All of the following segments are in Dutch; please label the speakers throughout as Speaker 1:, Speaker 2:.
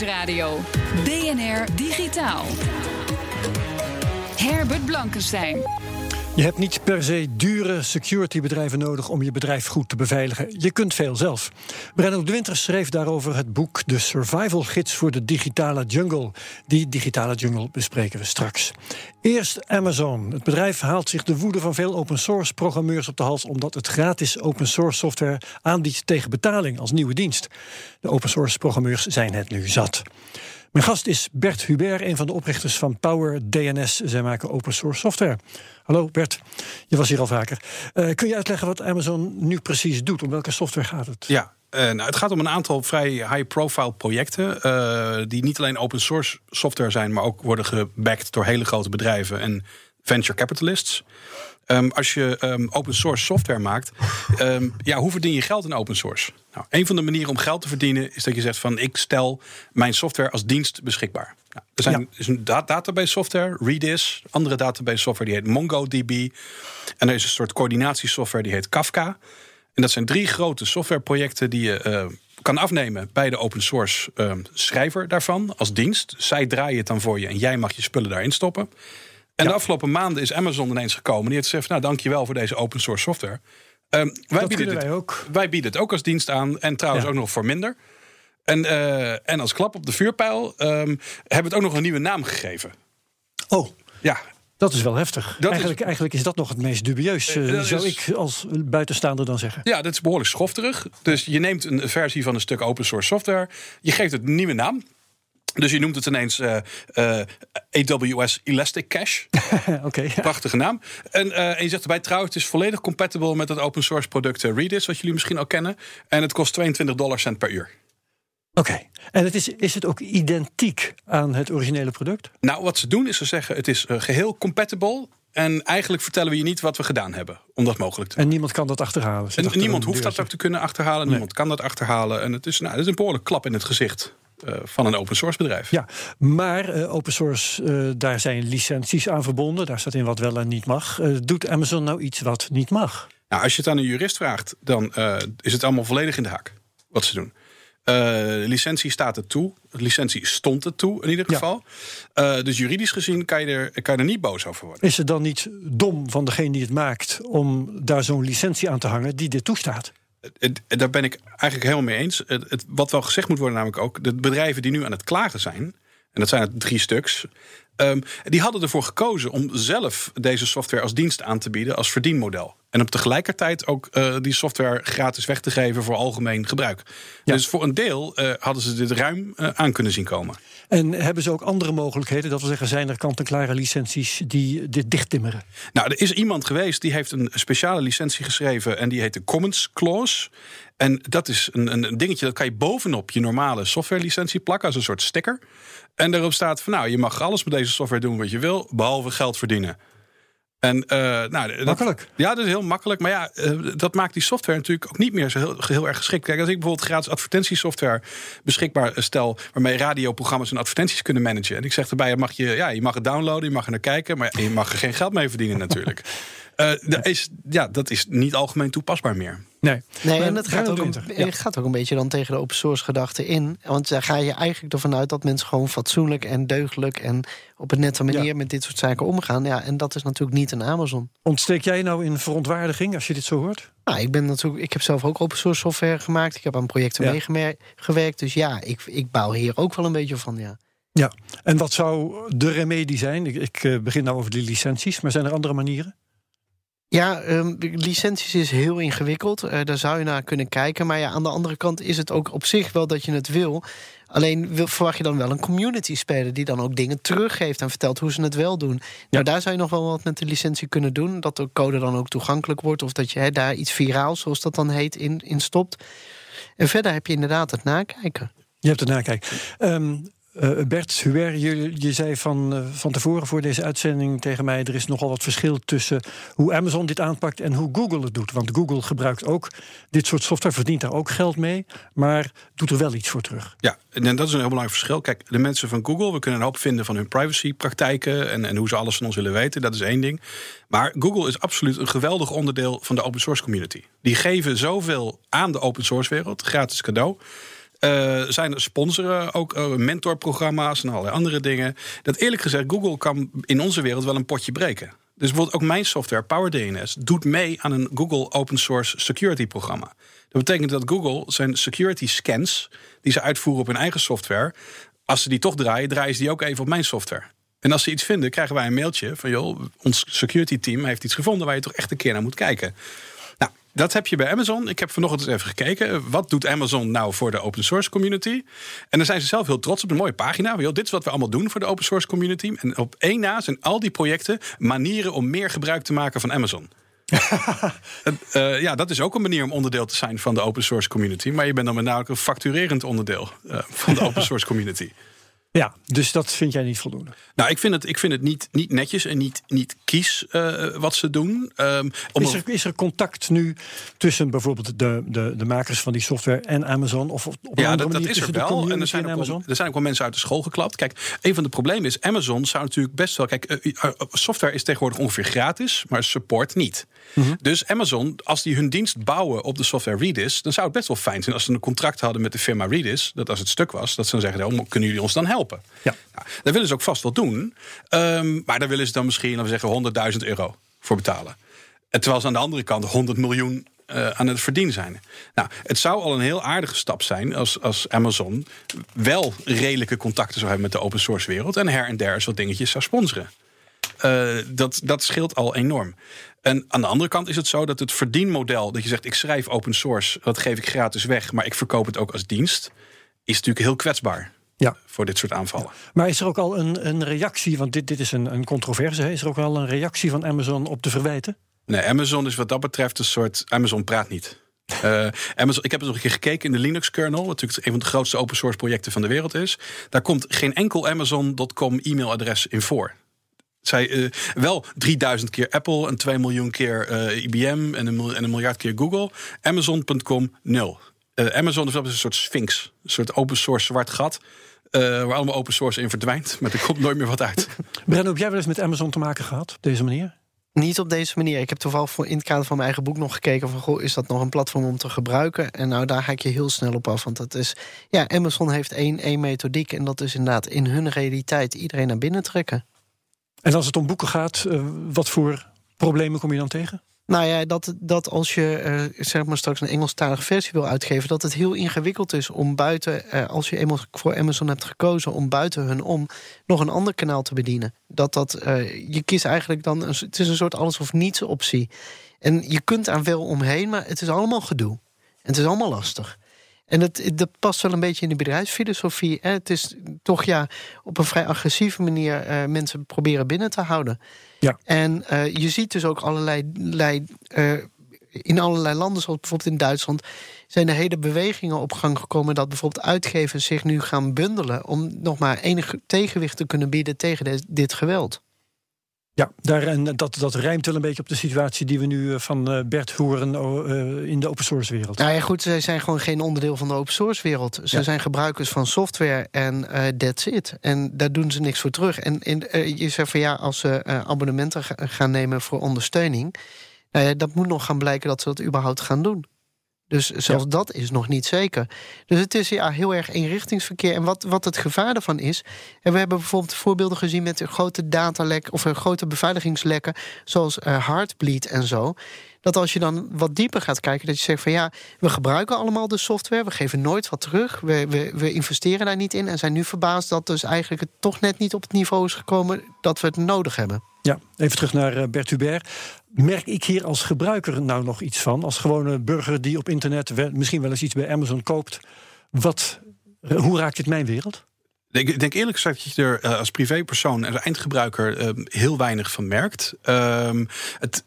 Speaker 1: Nieuwsradio. BNR Digitaal. Herbert Blankenstein.
Speaker 2: Je hebt niet per se dure securitybedrijven nodig om je bedrijf goed te beveiligen. Je kunt veel zelf. Brenno de Winter schreef daarover het boek De Survival Gids voor de Digitale Jungle. Die digitale jungle bespreken we straks. Eerst Amazon. Het bedrijf haalt zich de woede van veel open source programmeurs op de hals omdat het gratis open source software aanbiedt tegen betaling als nieuwe dienst. De open source programmeurs zijn het nu zat. Mijn gast is Bert Hubert, een van de oprichters van Power DNS. Zij maken open source software. Hallo Bert, je was hier al vaker. Uh, kun je uitleggen wat Amazon nu precies doet? Om welke software gaat het?
Speaker 3: Ja, uh, nou, het gaat om een aantal vrij high-profile projecten. Uh, die niet alleen open source software zijn, maar ook worden gebacked door hele grote bedrijven en venture capitalists. Um, als je um, open source software maakt, um, ja, hoe verdien je geld in open source? Nou, een van de manieren om geld te verdienen is dat je zegt van ik stel mijn software als dienst beschikbaar. Nou, er zijn, ja. is een database software, Redis, andere database software die heet MongoDB. En er is een soort coördinatiesoftware die heet Kafka. En dat zijn drie grote softwareprojecten die je uh, kan afnemen bij de open source uh, schrijver daarvan als dienst. Zij draaien het dan voor je en jij mag je spullen daarin stoppen. En de afgelopen maanden is Amazon ineens gekomen. Die heeft gezegd: Nou, dankjewel voor deze open source software. Um, wij, bieden dit,
Speaker 2: wij, ook.
Speaker 3: wij bieden het ook als dienst aan. En trouwens ook nog voor minder. En, uh, en als klap op de vuurpijl um, hebben we het ook nog een nieuwe naam gegeven.
Speaker 2: Oh.
Speaker 3: Ja.
Speaker 2: Dat is wel heftig. Dat eigenlijk, is, eigenlijk is dat nog het meest dubieus, uh, zou is, ik als buitenstaander dan zeggen.
Speaker 3: Ja, dat is behoorlijk schofterig. Dus je neemt een versie van een stuk open source software. Je geeft het een nieuwe naam. Dus je noemt het ineens uh, uh, AWS Elastic Cache.
Speaker 2: okay,
Speaker 3: ja. Prachtige naam. En, uh, en je zegt erbij trouwens, het is volledig compatible met het open source product Redis, wat jullie misschien al kennen. En het kost 22 dollar cent per uur.
Speaker 2: Oké, okay. en het is, is het ook identiek aan het originele product?
Speaker 3: Nou, wat ze doen is ze zeggen het is geheel compatible. En eigenlijk vertellen we je niet wat we gedaan hebben om dat mogelijk te
Speaker 2: doen. En niemand kan dat achterhalen.
Speaker 3: En niemand hoeft dat ook te kunnen achterhalen. Nee. Niemand kan dat achterhalen. En het is, nou, het is een behoorlijk klap in het gezicht. Uh, van een open source bedrijf.
Speaker 2: Ja, maar uh, open source, uh, daar zijn licenties aan verbonden. Daar staat in wat wel en niet mag. doet Amazon nou iets wat niet mag?
Speaker 3: Nou, als je het aan een jurist vraagt, dan is het allemaal volledig in de haak wat ze doen. licentie staat er toe. Licentie stond er toe, in ieder geval. Ja. dus juridisch gezien kan je, er, kan je er niet boos over worden.
Speaker 2: Is het dan niet dom van degene die het maakt om daar zo'n licentie aan te hangen die dit toestaat?
Speaker 3: Daar ben ik eigenlijk helemaal mee eens. Het, het, wat wel gezegd moet worden, namelijk ook... de bedrijven die nu aan het klagen zijn... en dat zijn er drie stuks... Um, die hadden ervoor gekozen om zelf deze software als dienst aan te bieden... als verdienmodel. En op tegelijkertijd ook uh, die software gratis weg te geven... voor algemeen gebruik. Ja. Dus voor een deel uh, hadden ze dit ruim uh, aan kunnen zien komen.
Speaker 2: En hebben ze ook andere mogelijkheden? Dat wil zeggen, zijn er kant-en-klare licenties die dit dichttimmeren?
Speaker 3: Nou, er is iemand geweest die heeft een speciale licentie geschreven... en die heet de Commons Clause. En dat is een, een dingetje, dat kan je bovenop je normale softwarelicentie plakken... als een soort sticker. En daarop staat van, nou, je mag alles met deze software doen wat je wil... behalve geld verdienen. En, uh, nou, dat,
Speaker 2: makkelijk.
Speaker 3: Ja, dat is heel makkelijk. Maar ja, uh, dat maakt die software natuurlijk ook niet meer zo heel, heel, erg geschikt. Kijk, als ik bijvoorbeeld gratis advertentiesoftware beschikbaar stel... waarmee radioprogramma's en advertenties kunnen managen... en ik zeg erbij, mag je, ja, je mag het downloaden, je mag er naar kijken... maar je mag er geen geld mee verdienen natuurlijk. Uh, dat is, ja, dat is niet algemeen toepasbaar meer.
Speaker 2: Nee,
Speaker 4: nee en het gaat ook, een, ja. gaat ook een beetje dan tegen de open source gedachte in. Want daar ga je eigenlijk ervan uit dat mensen gewoon fatsoenlijk en deugdelijk en op een nette manier ja. met dit soort zaken omgaan. Ja, en dat is natuurlijk niet een Amazon.
Speaker 2: Ontsteek jij nou in verontwaardiging als je dit zo hoort?
Speaker 4: Nou, ik ben natuurlijk, ik heb zelf ook open source software gemaakt. Ik heb aan projecten ja. meegewerkt. Dus ja, ik, ik bouw hier ook wel een beetje van, ja.
Speaker 2: Ja, en wat zou de remedie zijn? Ik, ik begin nou over die licenties, maar zijn er andere manieren?
Speaker 4: Ja, um, licenties is heel ingewikkeld. Uh, daar zou je naar kunnen kijken. Maar ja, aan de andere kant is het ook op zich wel dat je het wil. Alleen wil, verwacht je dan wel een community speler die dan ook dingen teruggeeft en vertelt hoe ze het wel doen. Ja. Nou, daar zou je nog wel wat met de licentie kunnen doen. Dat de code dan ook toegankelijk wordt. Of dat je daar iets viraals, zoals dat dan heet, in, in stopt. En verder heb je inderdaad het nakijken.
Speaker 2: Je hebt het nakijken. Um, uh, Bert Huer, je, je zei van, uh, van tevoren voor deze uitzending tegen mij: er is nogal wat verschil tussen hoe Amazon dit aanpakt en hoe Google het doet. Want Google gebruikt ook dit soort software, verdient daar ook geld mee, maar doet er wel iets voor terug.
Speaker 3: Ja, en dat is een heel belangrijk verschil. Kijk, de mensen van Google, we kunnen een hoop vinden van hun privacypraktijken en, en hoe ze alles van ons willen weten. Dat is één ding. Maar Google is absoluut een geweldig onderdeel van de open source community. Die geven zoveel aan de open source wereld, gratis cadeau. Uh, zijn sponsoren ook uh, mentorprogramma's en allerlei andere dingen. Dat eerlijk gezegd, Google kan in onze wereld wel een potje breken. Dus bijvoorbeeld ook mijn software, PowerDNS, doet mee aan een Google open source security programma. Dat betekent dat Google zijn security scans, die ze uitvoeren op hun eigen software, als ze die toch draaien, draaien ze die ook even op mijn software. En als ze iets vinden, krijgen wij een mailtje van joh, ons security team heeft iets gevonden waar je toch echt een keer naar moet kijken. Dat heb je bij Amazon. Ik heb vanochtend eens even gekeken. Wat doet Amazon nou voor de open source community? En dan zijn ze zelf heel trots op een mooie pagina. Dit is wat we allemaal doen voor de open source community. En op één na zijn al die projecten manieren om meer gebruik te maken van Amazon. uh, ja, dat is ook een manier om onderdeel te zijn van de open source community. Maar je bent dan met name een facturerend onderdeel uh, van de open source community.
Speaker 2: Ja, dus dat vind jij niet voldoende?
Speaker 3: Nou, ik vind het, ik vind het niet, niet netjes en niet, niet kies uh, wat ze doen. Um,
Speaker 2: is, er, is er contact nu tussen bijvoorbeeld de, de, de makers van die software en Amazon? Of op
Speaker 3: ja, dat, dat is er wel. En er zijn, ook wel, er zijn ook wel mensen uit de school geklapt. Kijk, een van de problemen is: Amazon zou natuurlijk best wel. Kijk, uh, uh, software is tegenwoordig ongeveer gratis, maar support niet. Mm -hmm. Dus Amazon, als die hun dienst bouwen op de software Redis, dan zou het best wel fijn zijn als ze een contract hadden met de firma Redis. Dat als het stuk was, dat ze dan zeggen: oh, kunnen jullie ons dan helpen? Ja. Nou, daar willen ze ook vast wel doen. Um, maar daar willen ze dan misschien, laten we zeggen, 100.000 euro voor betalen. En terwijl ze aan de andere kant 100 miljoen uh, aan het verdienen zijn. Nou, het zou al een heel aardige stap zijn als, als Amazon wel redelijke contacten zou hebben met de open source wereld en her en der eens wat dingetjes zou sponsoren. Uh, dat, dat scheelt al enorm. En aan de andere kant is het zo dat het verdienmodel, dat je zegt ik schrijf open source, dat geef ik gratis weg, maar ik verkoop het ook als dienst, is natuurlijk heel kwetsbaar ja. voor dit soort aanvallen.
Speaker 2: Maar is er ook al een, een reactie, want dit, dit is een, een controverse, is er ook al een reactie van Amazon op de verwijten?
Speaker 3: Nee, Amazon is wat dat betreft een soort. Amazon praat niet. Uh, Amazon, ik heb eens nog een keer gekeken in de Linux kernel, wat natuurlijk een van de grootste open source projecten van de wereld is. Daar komt geen enkel Amazon.com e-mailadres in voor. Zij, uh, wel 3000 keer Apple en 2 miljoen keer uh, IBM en een, en een miljard keer Google. Amazon.com nul. Amazon is een soort sphinx, een soort open source zwart gat. Uh, waar allemaal open source in verdwijnt. Maar er komt nooit meer wat uit.
Speaker 2: Brenno, heb jij wel eens met Amazon te maken gehad op deze manier?
Speaker 4: Niet op deze manier. Ik heb toevallig voor in het kader van mijn eigen boek nog gekeken van goh, is dat nog een platform om te gebruiken? En nou, daar ga ik je heel snel op af. Want dat is, ja, Amazon heeft één, één methodiek. En dat is inderdaad in hun realiteit iedereen naar binnen trekken.
Speaker 2: En als het om boeken gaat, uh, wat voor problemen kom je dan tegen?
Speaker 4: Nou ja, dat, dat als je uh, zeg maar straks een Engelstalige versie wil uitgeven, dat het heel ingewikkeld is om buiten, uh, als je eenmaal voor Amazon hebt gekozen, om buiten hun om nog een ander kanaal te bedienen. Dat dat, uh, je kiest eigenlijk dan, het is een soort alles of niets optie. En je kunt daar wel omheen, maar het is allemaal gedoe. En het is allemaal lastig. En dat, dat past wel een beetje in de bedrijfsfilosofie. Hè? Het is toch ja, op een vrij agressieve manier uh, mensen proberen binnen te houden. Ja. En uh, je ziet dus ook allerlei. Uh, in allerlei landen, zoals bijvoorbeeld in Duitsland, zijn er hele bewegingen op gang gekomen dat bijvoorbeeld uitgevers zich nu gaan bundelen om nog maar enig tegenwicht te kunnen bieden tegen dit geweld.
Speaker 2: Ja, daar, en dat, dat rijmt wel een beetje op de situatie die we nu eh, van eh, Bert horen uh, in de open source wereld.
Speaker 4: Nou ja, goed, zij zijn gewoon geen onderdeel van de open source wereld. Ze zijn gebruikers van software en uh, that's it. En daar doen ze niks voor terug. En, en je zegt van ja, als ze abonnementen gaan nemen voor ondersteuning, nou ja, dat moet nog gaan blijken dat ze dat überhaupt gaan doen. Dus zelfs dat is nog niet zeker. Dus het is ja, heel erg eenrichtingsverkeer. En wat, wat het gevaar ervan is. En we hebben bijvoorbeeld voorbeelden gezien met een grote datalek of een grote beveiligingslekken, zoals uh, Heartbleed en zo. Dat als je dan wat dieper gaat kijken, dat je zegt van ja, we gebruiken allemaal de software, we geven nooit wat terug, we, we, we investeren daar niet in en zijn nu verbaasd dat dus eigenlijk het toch net niet op het niveau is gekomen dat we het nodig hebben.
Speaker 2: Ja, even terug naar Bert Hubert. Merk ik hier als gebruiker nou nog iets van? Als gewone burger die op internet misschien wel eens iets bij Amazon koopt. Wat, hoe raakt dit mijn wereld?
Speaker 3: Ik denk eerlijk gezegd dat je er als privépersoon en eindgebruiker heel weinig van merkt. Ehm, het,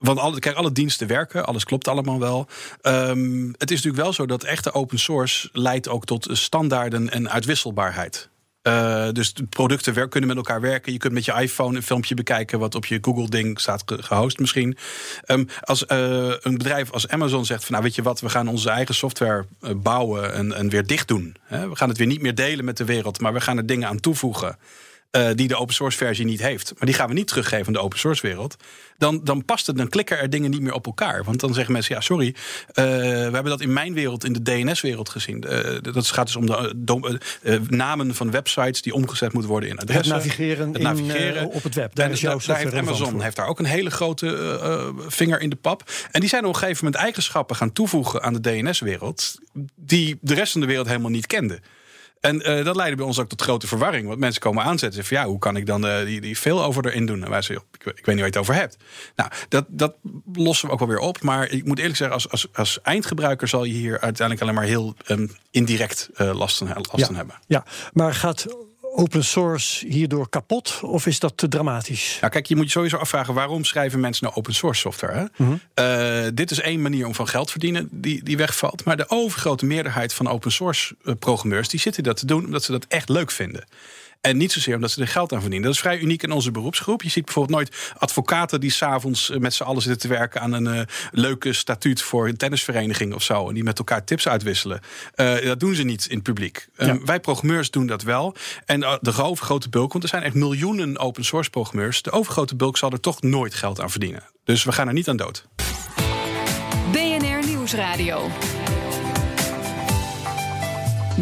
Speaker 3: want alle, kijk, alle diensten werken, alles klopt allemaal wel. Um, het is natuurlijk wel zo dat echte open source leidt ook tot standaarden en uitwisselbaarheid. Uh, dus de producten kunnen met elkaar werken. Je kunt met je iPhone een filmpje bekijken wat op je Google-ding staat gehost misschien. Um, als uh, een bedrijf als Amazon zegt van nou weet je wat, we gaan onze eigen software uh, bouwen en, en weer dicht doen. Hè? We gaan het weer niet meer delen met de wereld, maar we gaan er dingen aan toevoegen. Uh, die de open source versie niet heeft. Maar die gaan we niet teruggeven aan de open source wereld. Dan, dan past het, dan klikken er dingen niet meer op elkaar. Want dan zeggen mensen, ja, sorry, uh, we hebben dat in mijn wereld, in de DNS-wereld gezien. Uh, dat gaat dus om de namen van websites die omgezet moeten worden in adressen.
Speaker 2: Het navigeren, het navigeren. In, op het web. Daar is jouw
Speaker 3: daar heeft Amazon heeft daar ook een hele grote vinger in de pap. En die zijn op een gegeven moment eigenschappen gaan toevoegen aan de DNS-wereld. die de rest van de wereld helemaal niet kende. En uh, dat leidde bij ons ook tot grote verwarring. Want mensen komen aanzetten. Van ja, hoe kan ik dan uh, die, die veel over erin doen? En wij zeggen, ik, ik, weet niet waar je het over hebt. Nou, dat, dat lossen we ook wel weer op. Maar ik moet eerlijk zeggen, als, als, als eindgebruiker zal je hier uiteindelijk alleen maar heel um, indirect uh, last, last
Speaker 2: ja,
Speaker 3: van hebben.
Speaker 2: Ja, maar gaat open source hierdoor kapot? Of is dat te dramatisch?
Speaker 3: Nou, kijk, je moet je sowieso afvragen waarom schrijven mensen nou open source software? Hè? Mm -hmm. uh, dit is één manier om van geld te verdienen die, die wegvalt. Maar de overgrote meerderheid van open source programmeurs die zitten dat te doen omdat ze dat echt leuk vinden. En niet zozeer omdat ze er geld aan verdienen. Dat is vrij uniek in onze beroepsgroep. Je ziet bijvoorbeeld nooit advocaten die s'avonds met z'n allen zitten te werken aan een uh, leuke statuut voor een tennisvereniging of zo. En die met elkaar tips uitwisselen. Uh, dat doen ze niet in het publiek. Ja. Wij programmeurs doen dat wel. En de overgrote bulk, want er zijn echt miljoenen open source programmeurs. De overgrote bulk zal er toch nooit geld aan verdienen. Dus we gaan er niet aan dood.
Speaker 1: BNR Nieuwsradio.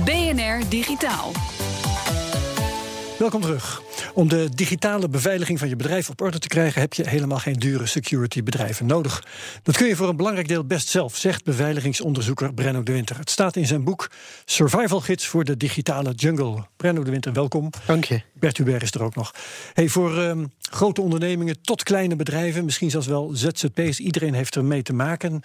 Speaker 1: BNR Digitaal.
Speaker 2: Welkom terug. Om de digitale beveiliging van je bedrijf op orde te krijgen, heb je helemaal geen dure security bedrijven nodig. Dat kun je voor een belangrijk deel best zelf, zegt beveiligingsonderzoeker Brenno de Winter. Het staat in zijn boek Survival Gids voor de digitale jungle. Brenno de Winter, welkom.
Speaker 4: Dank je.
Speaker 2: Bert Hubert is er ook nog. Hey, voor um, grote ondernemingen tot kleine bedrijven, misschien zelfs wel ZZP's, iedereen heeft er mee te maken.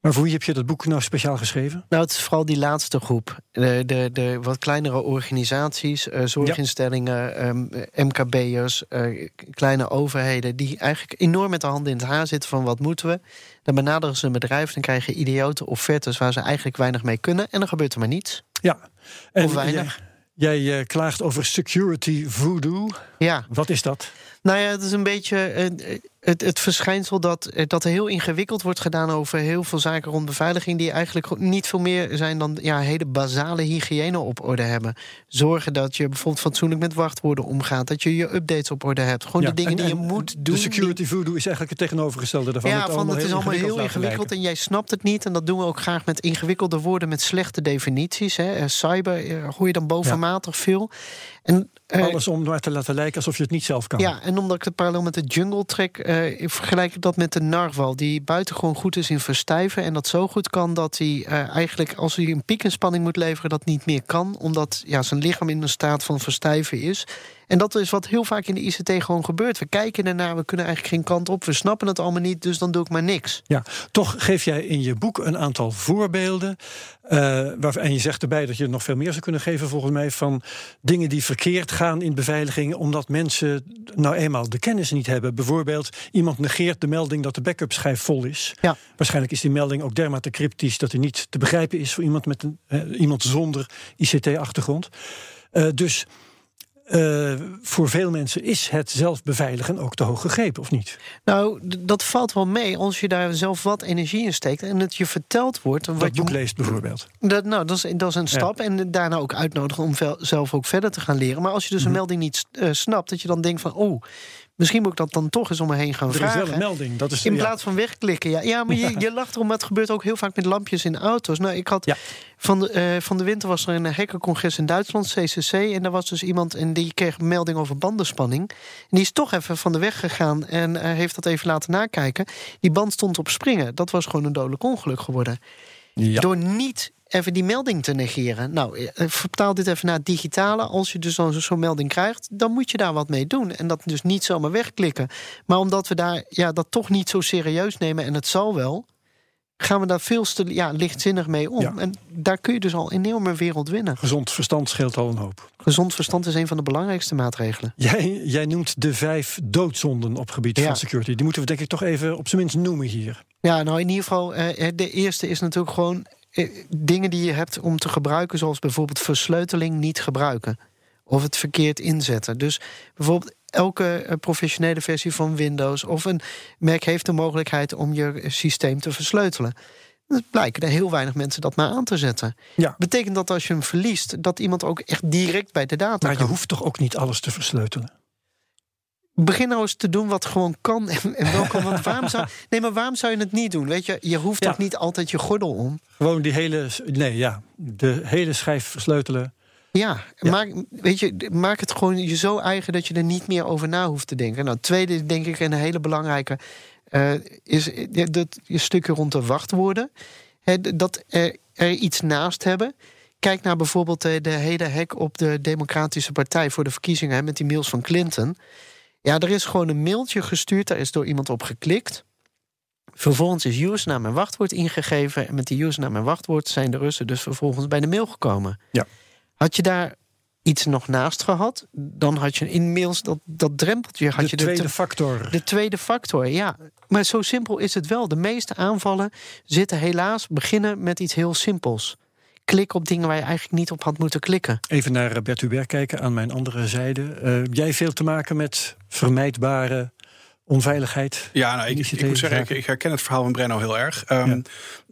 Speaker 2: Maar voor wie heb je dat boek nou speciaal geschreven?
Speaker 4: Nou, het is vooral die laatste groep. De, de, de wat kleinere organisaties, uh, zorginstellingen, ja. um, MKB'ers, uh, kleine overheden, die eigenlijk enorm met de handen in het haar zitten van wat moeten we. Dan benaderen ze een bedrijf, dan krijg je idiote offertes waar ze eigenlijk weinig mee kunnen en dan gebeurt er maar niets.
Speaker 2: Ja,
Speaker 4: en of weinig.
Speaker 2: Jij, jij uh, klaagt over security voodoo.
Speaker 4: Ja.
Speaker 2: Wat is dat?
Speaker 4: Nou ja, het is een beetje uh, het, het verschijnsel dat, dat er heel ingewikkeld wordt gedaan over heel veel zaken rond beveiliging, die eigenlijk niet veel meer zijn dan ja, hele basale hygiëne op orde hebben. Zorgen dat je bijvoorbeeld fatsoenlijk met wachtwoorden omgaat, dat je je updates op orde hebt. Gewoon
Speaker 2: ja,
Speaker 4: de dingen
Speaker 2: en,
Speaker 4: die je
Speaker 2: en
Speaker 4: moet doen.
Speaker 2: De security voodoo is eigenlijk het tegenovergestelde daarvan.
Speaker 4: Ja,
Speaker 2: het
Speaker 4: van het is allemaal heel
Speaker 2: ingewikkeld,
Speaker 4: en jij snapt het niet. En dat doen we ook graag met ingewikkelde woorden met slechte definities. Hè. Cyber hoor je dan bovenmatig ja. veel. En
Speaker 2: Alles om maar te laten lijken alsof je het niet zelf kan.
Speaker 4: Ja, en omdat ik het parallel met de jungle trek, ik vergelijk ik dat met de narwal, die buitengewoon goed is in verstijven. En dat zo goed kan dat hij uh, eigenlijk, als hij een piek moet leveren, dat niet meer kan. Omdat ja, zijn lichaam in een staat van verstijven is. En dat is wat heel vaak in de ICT gewoon gebeurt. We kijken ernaar, we kunnen eigenlijk geen kant op. We snappen het allemaal niet, dus dan doe ik maar niks.
Speaker 2: Ja, toch geef jij in je boek een aantal voorbeelden. Uh, waar, en je zegt erbij dat je nog veel meer zou kunnen geven, volgens mij, van dingen die verkeerd gaan in beveiliging, omdat mensen nou eenmaal de kennis niet hebben. Bijvoorbeeld, iemand negeert de melding dat de backup schijf vol is.
Speaker 4: Ja.
Speaker 2: Waarschijnlijk is die melding ook dermate cryptisch dat hij niet te begrijpen is voor iemand, met een, uh, iemand zonder ICT-achtergrond. Uh, dus uh, voor veel mensen is het zelf beveiligen ook te hoog gegrepen, of niet?
Speaker 4: Nou, dat valt wel mee als je daar zelf wat energie in steekt en het je verteld wordt.
Speaker 2: Wat boek
Speaker 4: je
Speaker 2: leest bijvoorbeeld.
Speaker 4: Dat, nou, dat is, dat is een stap. Ja. En daarna ook uitnodigen om zelf ook verder te gaan leren. Maar als je dus een mm -hmm. melding niet uh, snapt, dat je dan denkt van oh. Misschien moet ik dat dan toch eens om me heen gaan
Speaker 2: er
Speaker 4: vragen.
Speaker 2: Is wel een melding. Dat is,
Speaker 4: in
Speaker 2: ja.
Speaker 4: plaats van wegklikken. Ja, ja maar je, je lacht erom, maar het gebeurt ook heel vaak met lampjes in auto's. Nou, ik had
Speaker 2: ja.
Speaker 4: van, de, uh, van de winter was er een hackercongres in Duitsland, CCC. En daar was dus iemand en die kreeg een melding over bandenspanning. En die is toch even van de weg gegaan en uh, heeft dat even laten nakijken. Die band stond op springen. Dat was gewoon een dodelijk ongeluk geworden.
Speaker 2: Ja.
Speaker 4: Door niet even die melding te negeren. Nou, eh, vertaal dit even naar het digitale. Als je dus zo'n zo melding krijgt, dan moet je daar wat mee doen. En dat dus niet zomaar wegklikken. Maar omdat we daar ja, dat toch niet zo serieus nemen en het zal wel gaan we daar veel te ja, lichtzinnig mee om. En daar kun je dus al enorme wereld winnen.
Speaker 2: Gezond verstand scheelt al een hoop.
Speaker 4: Gezond verstand is een van de belangrijkste maatregelen.
Speaker 2: Jij, jij noemt de vijf doodzonden op gebied van security. Die moeten we denk ik toch even op zijn minst noemen hier.
Speaker 4: Ja, nou in ieder geval, eh, eh, de eerste is natuurlijk gewoon eh, dingen die je hebt om te gebruiken, zoals bijvoorbeeld versleuteling niet gebruiken. Of het verkeerd inzetten. Dus bijvoorbeeld elke eh, professionele versie van Windows of een Mac heeft de mogelijkheid om je systeem te versleutelen. Dan blijken er heel weinig mensen dat maar aan te zetten.
Speaker 2: Ja.
Speaker 4: Betekent dat als je hem verliest, dat iemand ook echt direct bij de data
Speaker 2: Maar je hoeft toch ook niet alles te versleutelen?
Speaker 4: Begin nou eens te doen wat gewoon kan en, en. Want waarom zou, nee, maar waarom zou je het niet doen? Weet je, je hoeft toch niet altijd je gordel om?
Speaker 2: Gewoon die hele, nee, ja, de hele schijf versleutelen.
Speaker 4: Ja, Maak, weet je, maak het gewoon je zo eigen dat je er niet meer over na hoeft te denken. Nou, tweede, denk ik, een hele belangrijke, uh, is dat je stukje rond de wachtwoorden. dat er, er, iets naast hebben. Kijk naar bijvoorbeeld de, de hele hack op de Democratische Partij voor de verkiezingen met die mails van Clinton. Ja, er is gewoon een mailtje gestuurd, daar is door iemand op geklikt. Vervolgens is usernaam en wachtwoord ingegeven. En met die usernaam en wachtwoord zijn de Russen dus vervolgens bij de mail gekomen.
Speaker 2: Ja.
Speaker 4: Had je daar iets nog naast gehad, dan had je inmiddels dat, dat drempeltje. Had
Speaker 2: de
Speaker 4: je
Speaker 2: tweede de, factor.
Speaker 4: De tweede factor, ja. Maar zo simpel is het wel. De meeste aanvallen zitten helaas beginnen met iets heel simpels. Klik op dingen waar je eigenlijk niet op had moeten klikken.
Speaker 2: Even naar Bert Hubert kijken aan mijn andere zijde. Uh, jij veel te maken met vermijdbare onveiligheid?
Speaker 3: Ja, nou, ik, ik, moet zeggen, ik, herken het verhaal van Brenno heel erg. Um,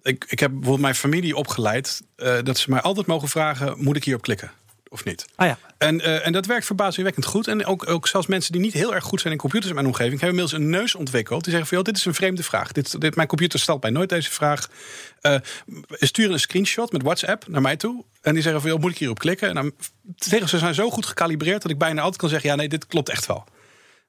Speaker 3: ik, ik heb bijvoorbeeld mijn familie opgeleid uh, dat ze mij altijd mogen vragen: moet ik hierop klikken? Of niet?
Speaker 2: Ah ja.
Speaker 3: En, uh, en dat werkt verbazingwekkend goed. En ook, ook zelfs mensen die niet heel erg goed zijn in computers in mijn omgeving, hebben inmiddels een neus ontwikkeld. Die zeggen van, joh, dit is een vreemde vraag. Dit, dit, mijn computer stelt mij nooit deze vraag. Uh, sturen een screenshot met WhatsApp naar mij toe. En die zeggen van, joh, moet ik hierop klikken? En dan zeggen ze zijn zo goed gecalibreerd dat ik bijna altijd kan zeggen, ja, nee, dit klopt echt wel.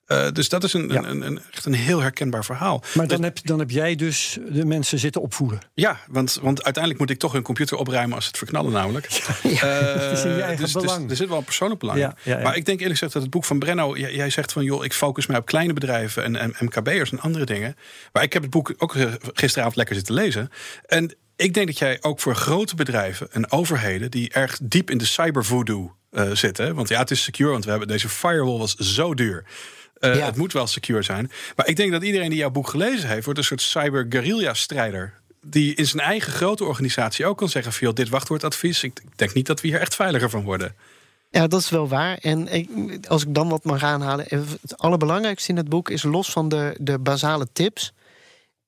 Speaker 3: Uh, dus dat is een, ja. een, een, echt een heel herkenbaar verhaal.
Speaker 2: Maar dan, heb, dan heb jij dus de mensen zitten opvoeden.
Speaker 3: Ja, want, want uiteindelijk moet ik toch hun computer opruimen als ze het verknallen, namelijk. Ja,
Speaker 2: uh, is in je eigen
Speaker 3: dus,
Speaker 2: belang.
Speaker 3: Dus, er zit wel een persoonlijk belang. Ja, maar ik denk eerlijk gezegd dat het boek van Brenno... Jij, jij, zegt van, joh, ik focus mij op kleine bedrijven... en, en MKB'ers en andere dingen. Maar ik heb het boek ook gisteravond lekker zitten lezen. En ik denk dat jij ook voor grote bedrijven en overheden... die erg diep in de cybervoodoo uh, zitten... want ja, het is secure, want we hebben deze firewall was zo duur... Uh, ja. Het moet wel secure zijn. Maar ik denk dat iedereen die jouw boek gelezen heeft, wordt een soort cyber-guerrilla-strijder. Die in zijn eigen grote organisatie ook kan zeggen: van, dit wachtwoordadvies. Ik denk niet dat we hier echt veiliger van worden.
Speaker 4: Ja, dat is wel waar. En ik, als ik dan wat mag aanhalen. Het allerbelangrijkste in het boek is los van de, de basale tips.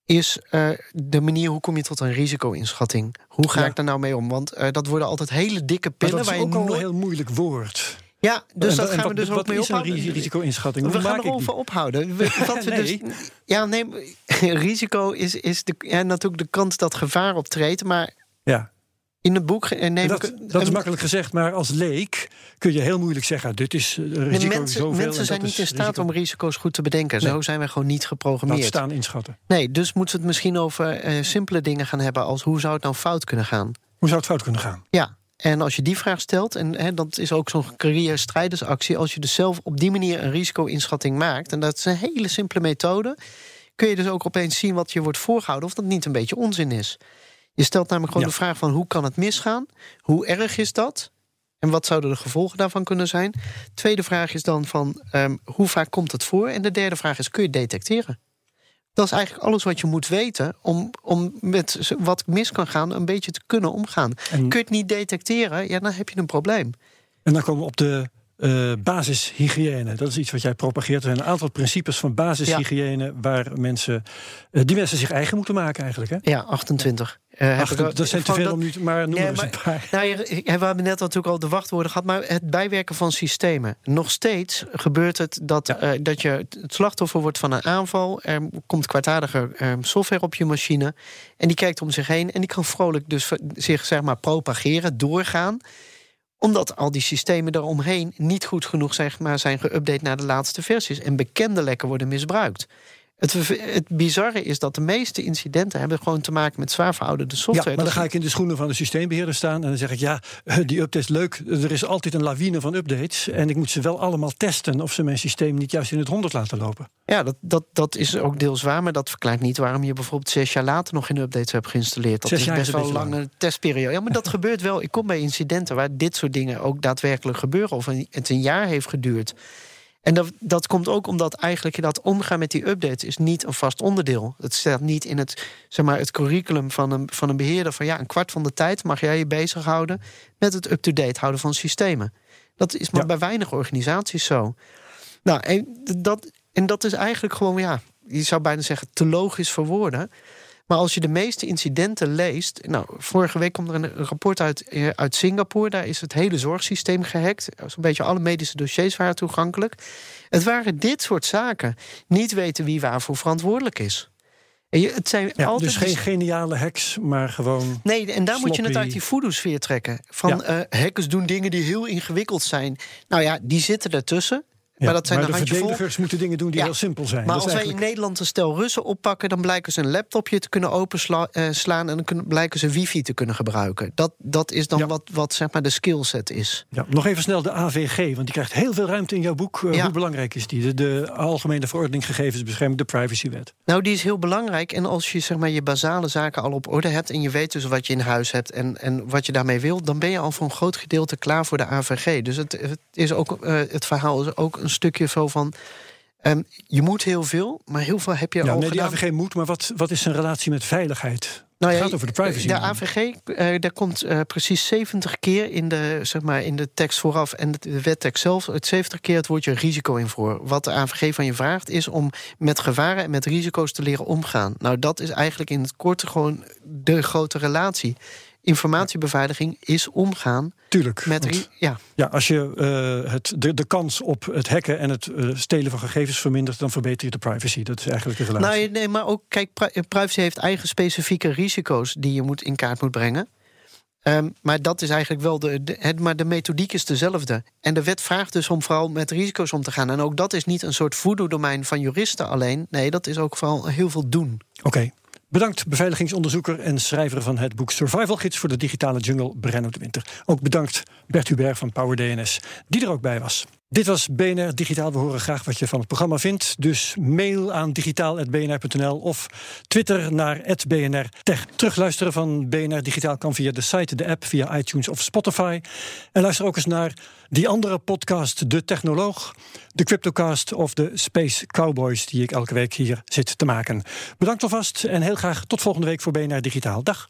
Speaker 4: Is uh, de manier hoe kom je tot een risico-inschatting? Hoe ga ja. ik daar nou mee om? Want uh, dat worden altijd hele dikke pillen.
Speaker 2: Maar dat
Speaker 4: is
Speaker 2: ook al een heel moeilijk woord.
Speaker 4: Ja, dus dat gaan we dus ook mee ophouden.
Speaker 2: Wat is een risico-inschatting?
Speaker 4: We gaan erover ophouden. We
Speaker 2: nee.
Speaker 4: dus, ja, nee, risico is, is de, ja, natuurlijk de kans dat gevaar optreedt. Maar
Speaker 2: ja.
Speaker 4: in het boek neem
Speaker 2: dat,
Speaker 4: ik...
Speaker 2: Dat is makkelijk gezegd, maar als leek kun je heel moeilijk zeggen... dit is risico
Speaker 4: mensen,
Speaker 2: zoveel
Speaker 4: Mensen zijn niet in staat
Speaker 2: risico.
Speaker 4: om risico's goed te bedenken. Nee. Zo zijn wij gewoon niet geprogrammeerd.
Speaker 2: Laat staan inschatten.
Speaker 4: Nee, dus moeten we het misschien over uh, simpele dingen gaan hebben... als hoe zou het nou fout kunnen gaan?
Speaker 2: Hoe zou het fout kunnen gaan?
Speaker 4: Ja, en als je die vraag stelt, en hè, dat is ook zo'n carrière-strijdersactie... als je dus zelf op die manier een risico-inschatting maakt... en dat is een hele simpele methode... kun je dus ook opeens zien wat je wordt voorgehouden... of dat niet een beetje onzin is. Je stelt namelijk gewoon ja. de vraag van hoe kan het misgaan? Hoe erg is dat? En wat zouden de gevolgen daarvan kunnen zijn? Tweede vraag is dan van um, hoe vaak komt het voor? En de derde vraag is kun je detecteren? Dat is eigenlijk alles wat je moet weten om, om met wat mis kan gaan een beetje te kunnen omgaan. En, Kun je het niet detecteren, ja, dan heb je een probleem.
Speaker 2: En dan komen we op de uh, basishygiëne. Dat is iets wat jij propageert. Er zijn een aantal principes van basishygiëne ja. waar mensen, uh, die mensen zich eigen moeten maken eigenlijk. Hè?
Speaker 4: Ja, 28.
Speaker 2: Uh, Ach, dat, dat zijn te veel dat, om nu, maar noem nee, maar, eens een paar.
Speaker 4: Nou, we hebben net natuurlijk al de wachtwoorden gehad, maar het bijwerken van systemen. Nog steeds gebeurt het dat, ja. uh, dat je het slachtoffer wordt van een aanval. Er komt kwartaadige uh, software op je machine en die kijkt om zich heen en die kan vrolijk dus zich zeg maar propageren, doorgaan omdat al die systemen eromheen niet goed genoeg zijn, maar zijn geüpdate naar de laatste versies. En bekende lekken worden misbruikt. Het, het, bizarre is dat de meeste incidenten hebben gewoon te maken met zwaar verouderde software.
Speaker 2: Ja, maar dan ga ik in de schoenen van de systeembeheerder staan en dan zeg ik: ja, die update is leuk. Er is altijd een lawine van updates. En ik moet ze wel allemaal testen of ze mijn systeem niet juist in het honderd laten lopen.
Speaker 4: Ja, dat, dat, dat is ook deels waar, maar dat verklaart niet waarom je bijvoorbeeld zes jaar later nog geen updates hebt geïnstalleerd. Dat
Speaker 2: zes
Speaker 4: is best
Speaker 2: is
Speaker 4: wel een
Speaker 2: lang.
Speaker 4: lange testperiode. Ja, maar dat gebeurt wel. Ik kom bij incidenten waar dit soort dingen ook daadwerkelijk gebeuren, of het een jaar heeft geduurd. En dat, dat komt ook omdat eigenlijk dat omgaan met die updates is niet een vast onderdeel. Het staat niet in het, zeg maar, het curriculum van een, van een beheerder van ja, een kwart van de tijd mag jij je bezighouden met het up-to-date houden van systemen. Dat is maar
Speaker 2: Ja.
Speaker 4: bij weinig organisaties zo. Nou, en dat, en dat is eigenlijk gewoon, ja, je zou bijna zeggen, te logisch voor woorden. Maar als je de meeste incidenten leest. Nou, vorige week kwam er een rapport uit, eh, uit Singapore. Daar is het hele zorgsysteem gehackt. Zo'n beetje alle medische dossiers waren toegankelijk. Het waren dit soort zaken. Niet weten wie waarvoor verantwoordelijk is. En je, het zijn
Speaker 2: Ja,
Speaker 4: altijd
Speaker 2: dus geen geniale hacks, maar gewoon.
Speaker 4: Nee, en daar moet je het uit die voodoo-sfeer trekken. Van eh, hackers doen dingen die heel ingewikkeld zijn. Nou ja, die zitten ertussen. Maar dat zijn
Speaker 2: maar de verdedigers moeten dingen doen die heel simpel zijn.
Speaker 4: Maar
Speaker 2: Dat
Speaker 4: als
Speaker 2: is
Speaker 4: wij in
Speaker 2: eigenlijk-
Speaker 4: Nederland een stel Russen oppakken... dan blijken ze een laptopje te kunnen openslaan... en dan kunnen, blijken ze wifi te kunnen gebruiken. Dat, dat is dan wat, wat zeg maar de skillset is.
Speaker 2: Ja, nog even snel de AVG, want die krijgt heel veel ruimte in jouw boek. Eh. Hoe belangrijk is die? De, de Algemene Verordening Gegevensbescherming, de Privacywet.
Speaker 4: Nou, die is heel belangrijk. En als je zeg maar, je basale zaken al op orde hebt... en je weet dus wat je in huis hebt en, en wat je daarmee wil... dan ben je al voor een groot gedeelte klaar voor de AVG. Dus het, het, is ook, eh, het verhaal is ook een stukje zo van... ehm, je moet heel veel, maar heel veel heb je
Speaker 2: Ja,
Speaker 4: al
Speaker 2: nee,
Speaker 4: gedaan.
Speaker 2: AVG moet, maar wat, wat is zijn relatie met veiligheid?
Speaker 4: Nou
Speaker 2: het
Speaker 4: ja,
Speaker 2: gaat over de privacy.
Speaker 4: De AVG, eh, daar komt eh, precies 70 keer in de, zeg maar, in de tekst vooraf en de wettekst zelf, het 70 keer het woordje risico in voor. Wat de AVG van je vraagt is om met gevaren en met risico's te leren omgaan. Nou, dat is eigenlijk in het kort gewoon de grote relatie. Informatiebeveiliging is omgaan
Speaker 2: Tuurlijk.
Speaker 4: met...
Speaker 2: want-
Speaker 4: Ja,
Speaker 2: Ja, als je eh, het, de, de kans op het hacken en het eh, stelen van gegevens vermindert, dan verbeter je de privacy. Dat is eigenlijk de relatie.
Speaker 4: nou, nee, maar ook, kijk, pri- privacy heeft eigen specifieke risico's die je moet in kaart moet brengen. Ehm, maar dat is eigenlijk wel de, de, het, maar de methodiek is dezelfde. En de wet vraagt dus om vooral met risico's om te gaan. En ook dat is niet een soort voodoo-domein van juristen alleen. Nee, dat is ook vooral heel veel doen.
Speaker 2: Oké. Bedankt beveiligingsonderzoeker en schrijver van het boek Survival Gids voor de digitale jungle, Brenno de Winter. Ook bedankt Bert Hubert van Power DNS, die er ook bij was. Dit was BNR Digitaal. We horen graag wat je van het programma vindt. Dus mail aan digitaal.bnr.nl of Twitter naar @bnr Tech. Terugluisteren van BNR Digitaal kan via de site, de app, via iTunes of Spotify. En luister ook eens naar die andere podcast, De Technoloog, de Cryptocast of de Space Cowboys, die ik elke week hier zit te maken. Bedankt alvast en heel graag tot volgende week voor BNR Digitaal. Dag.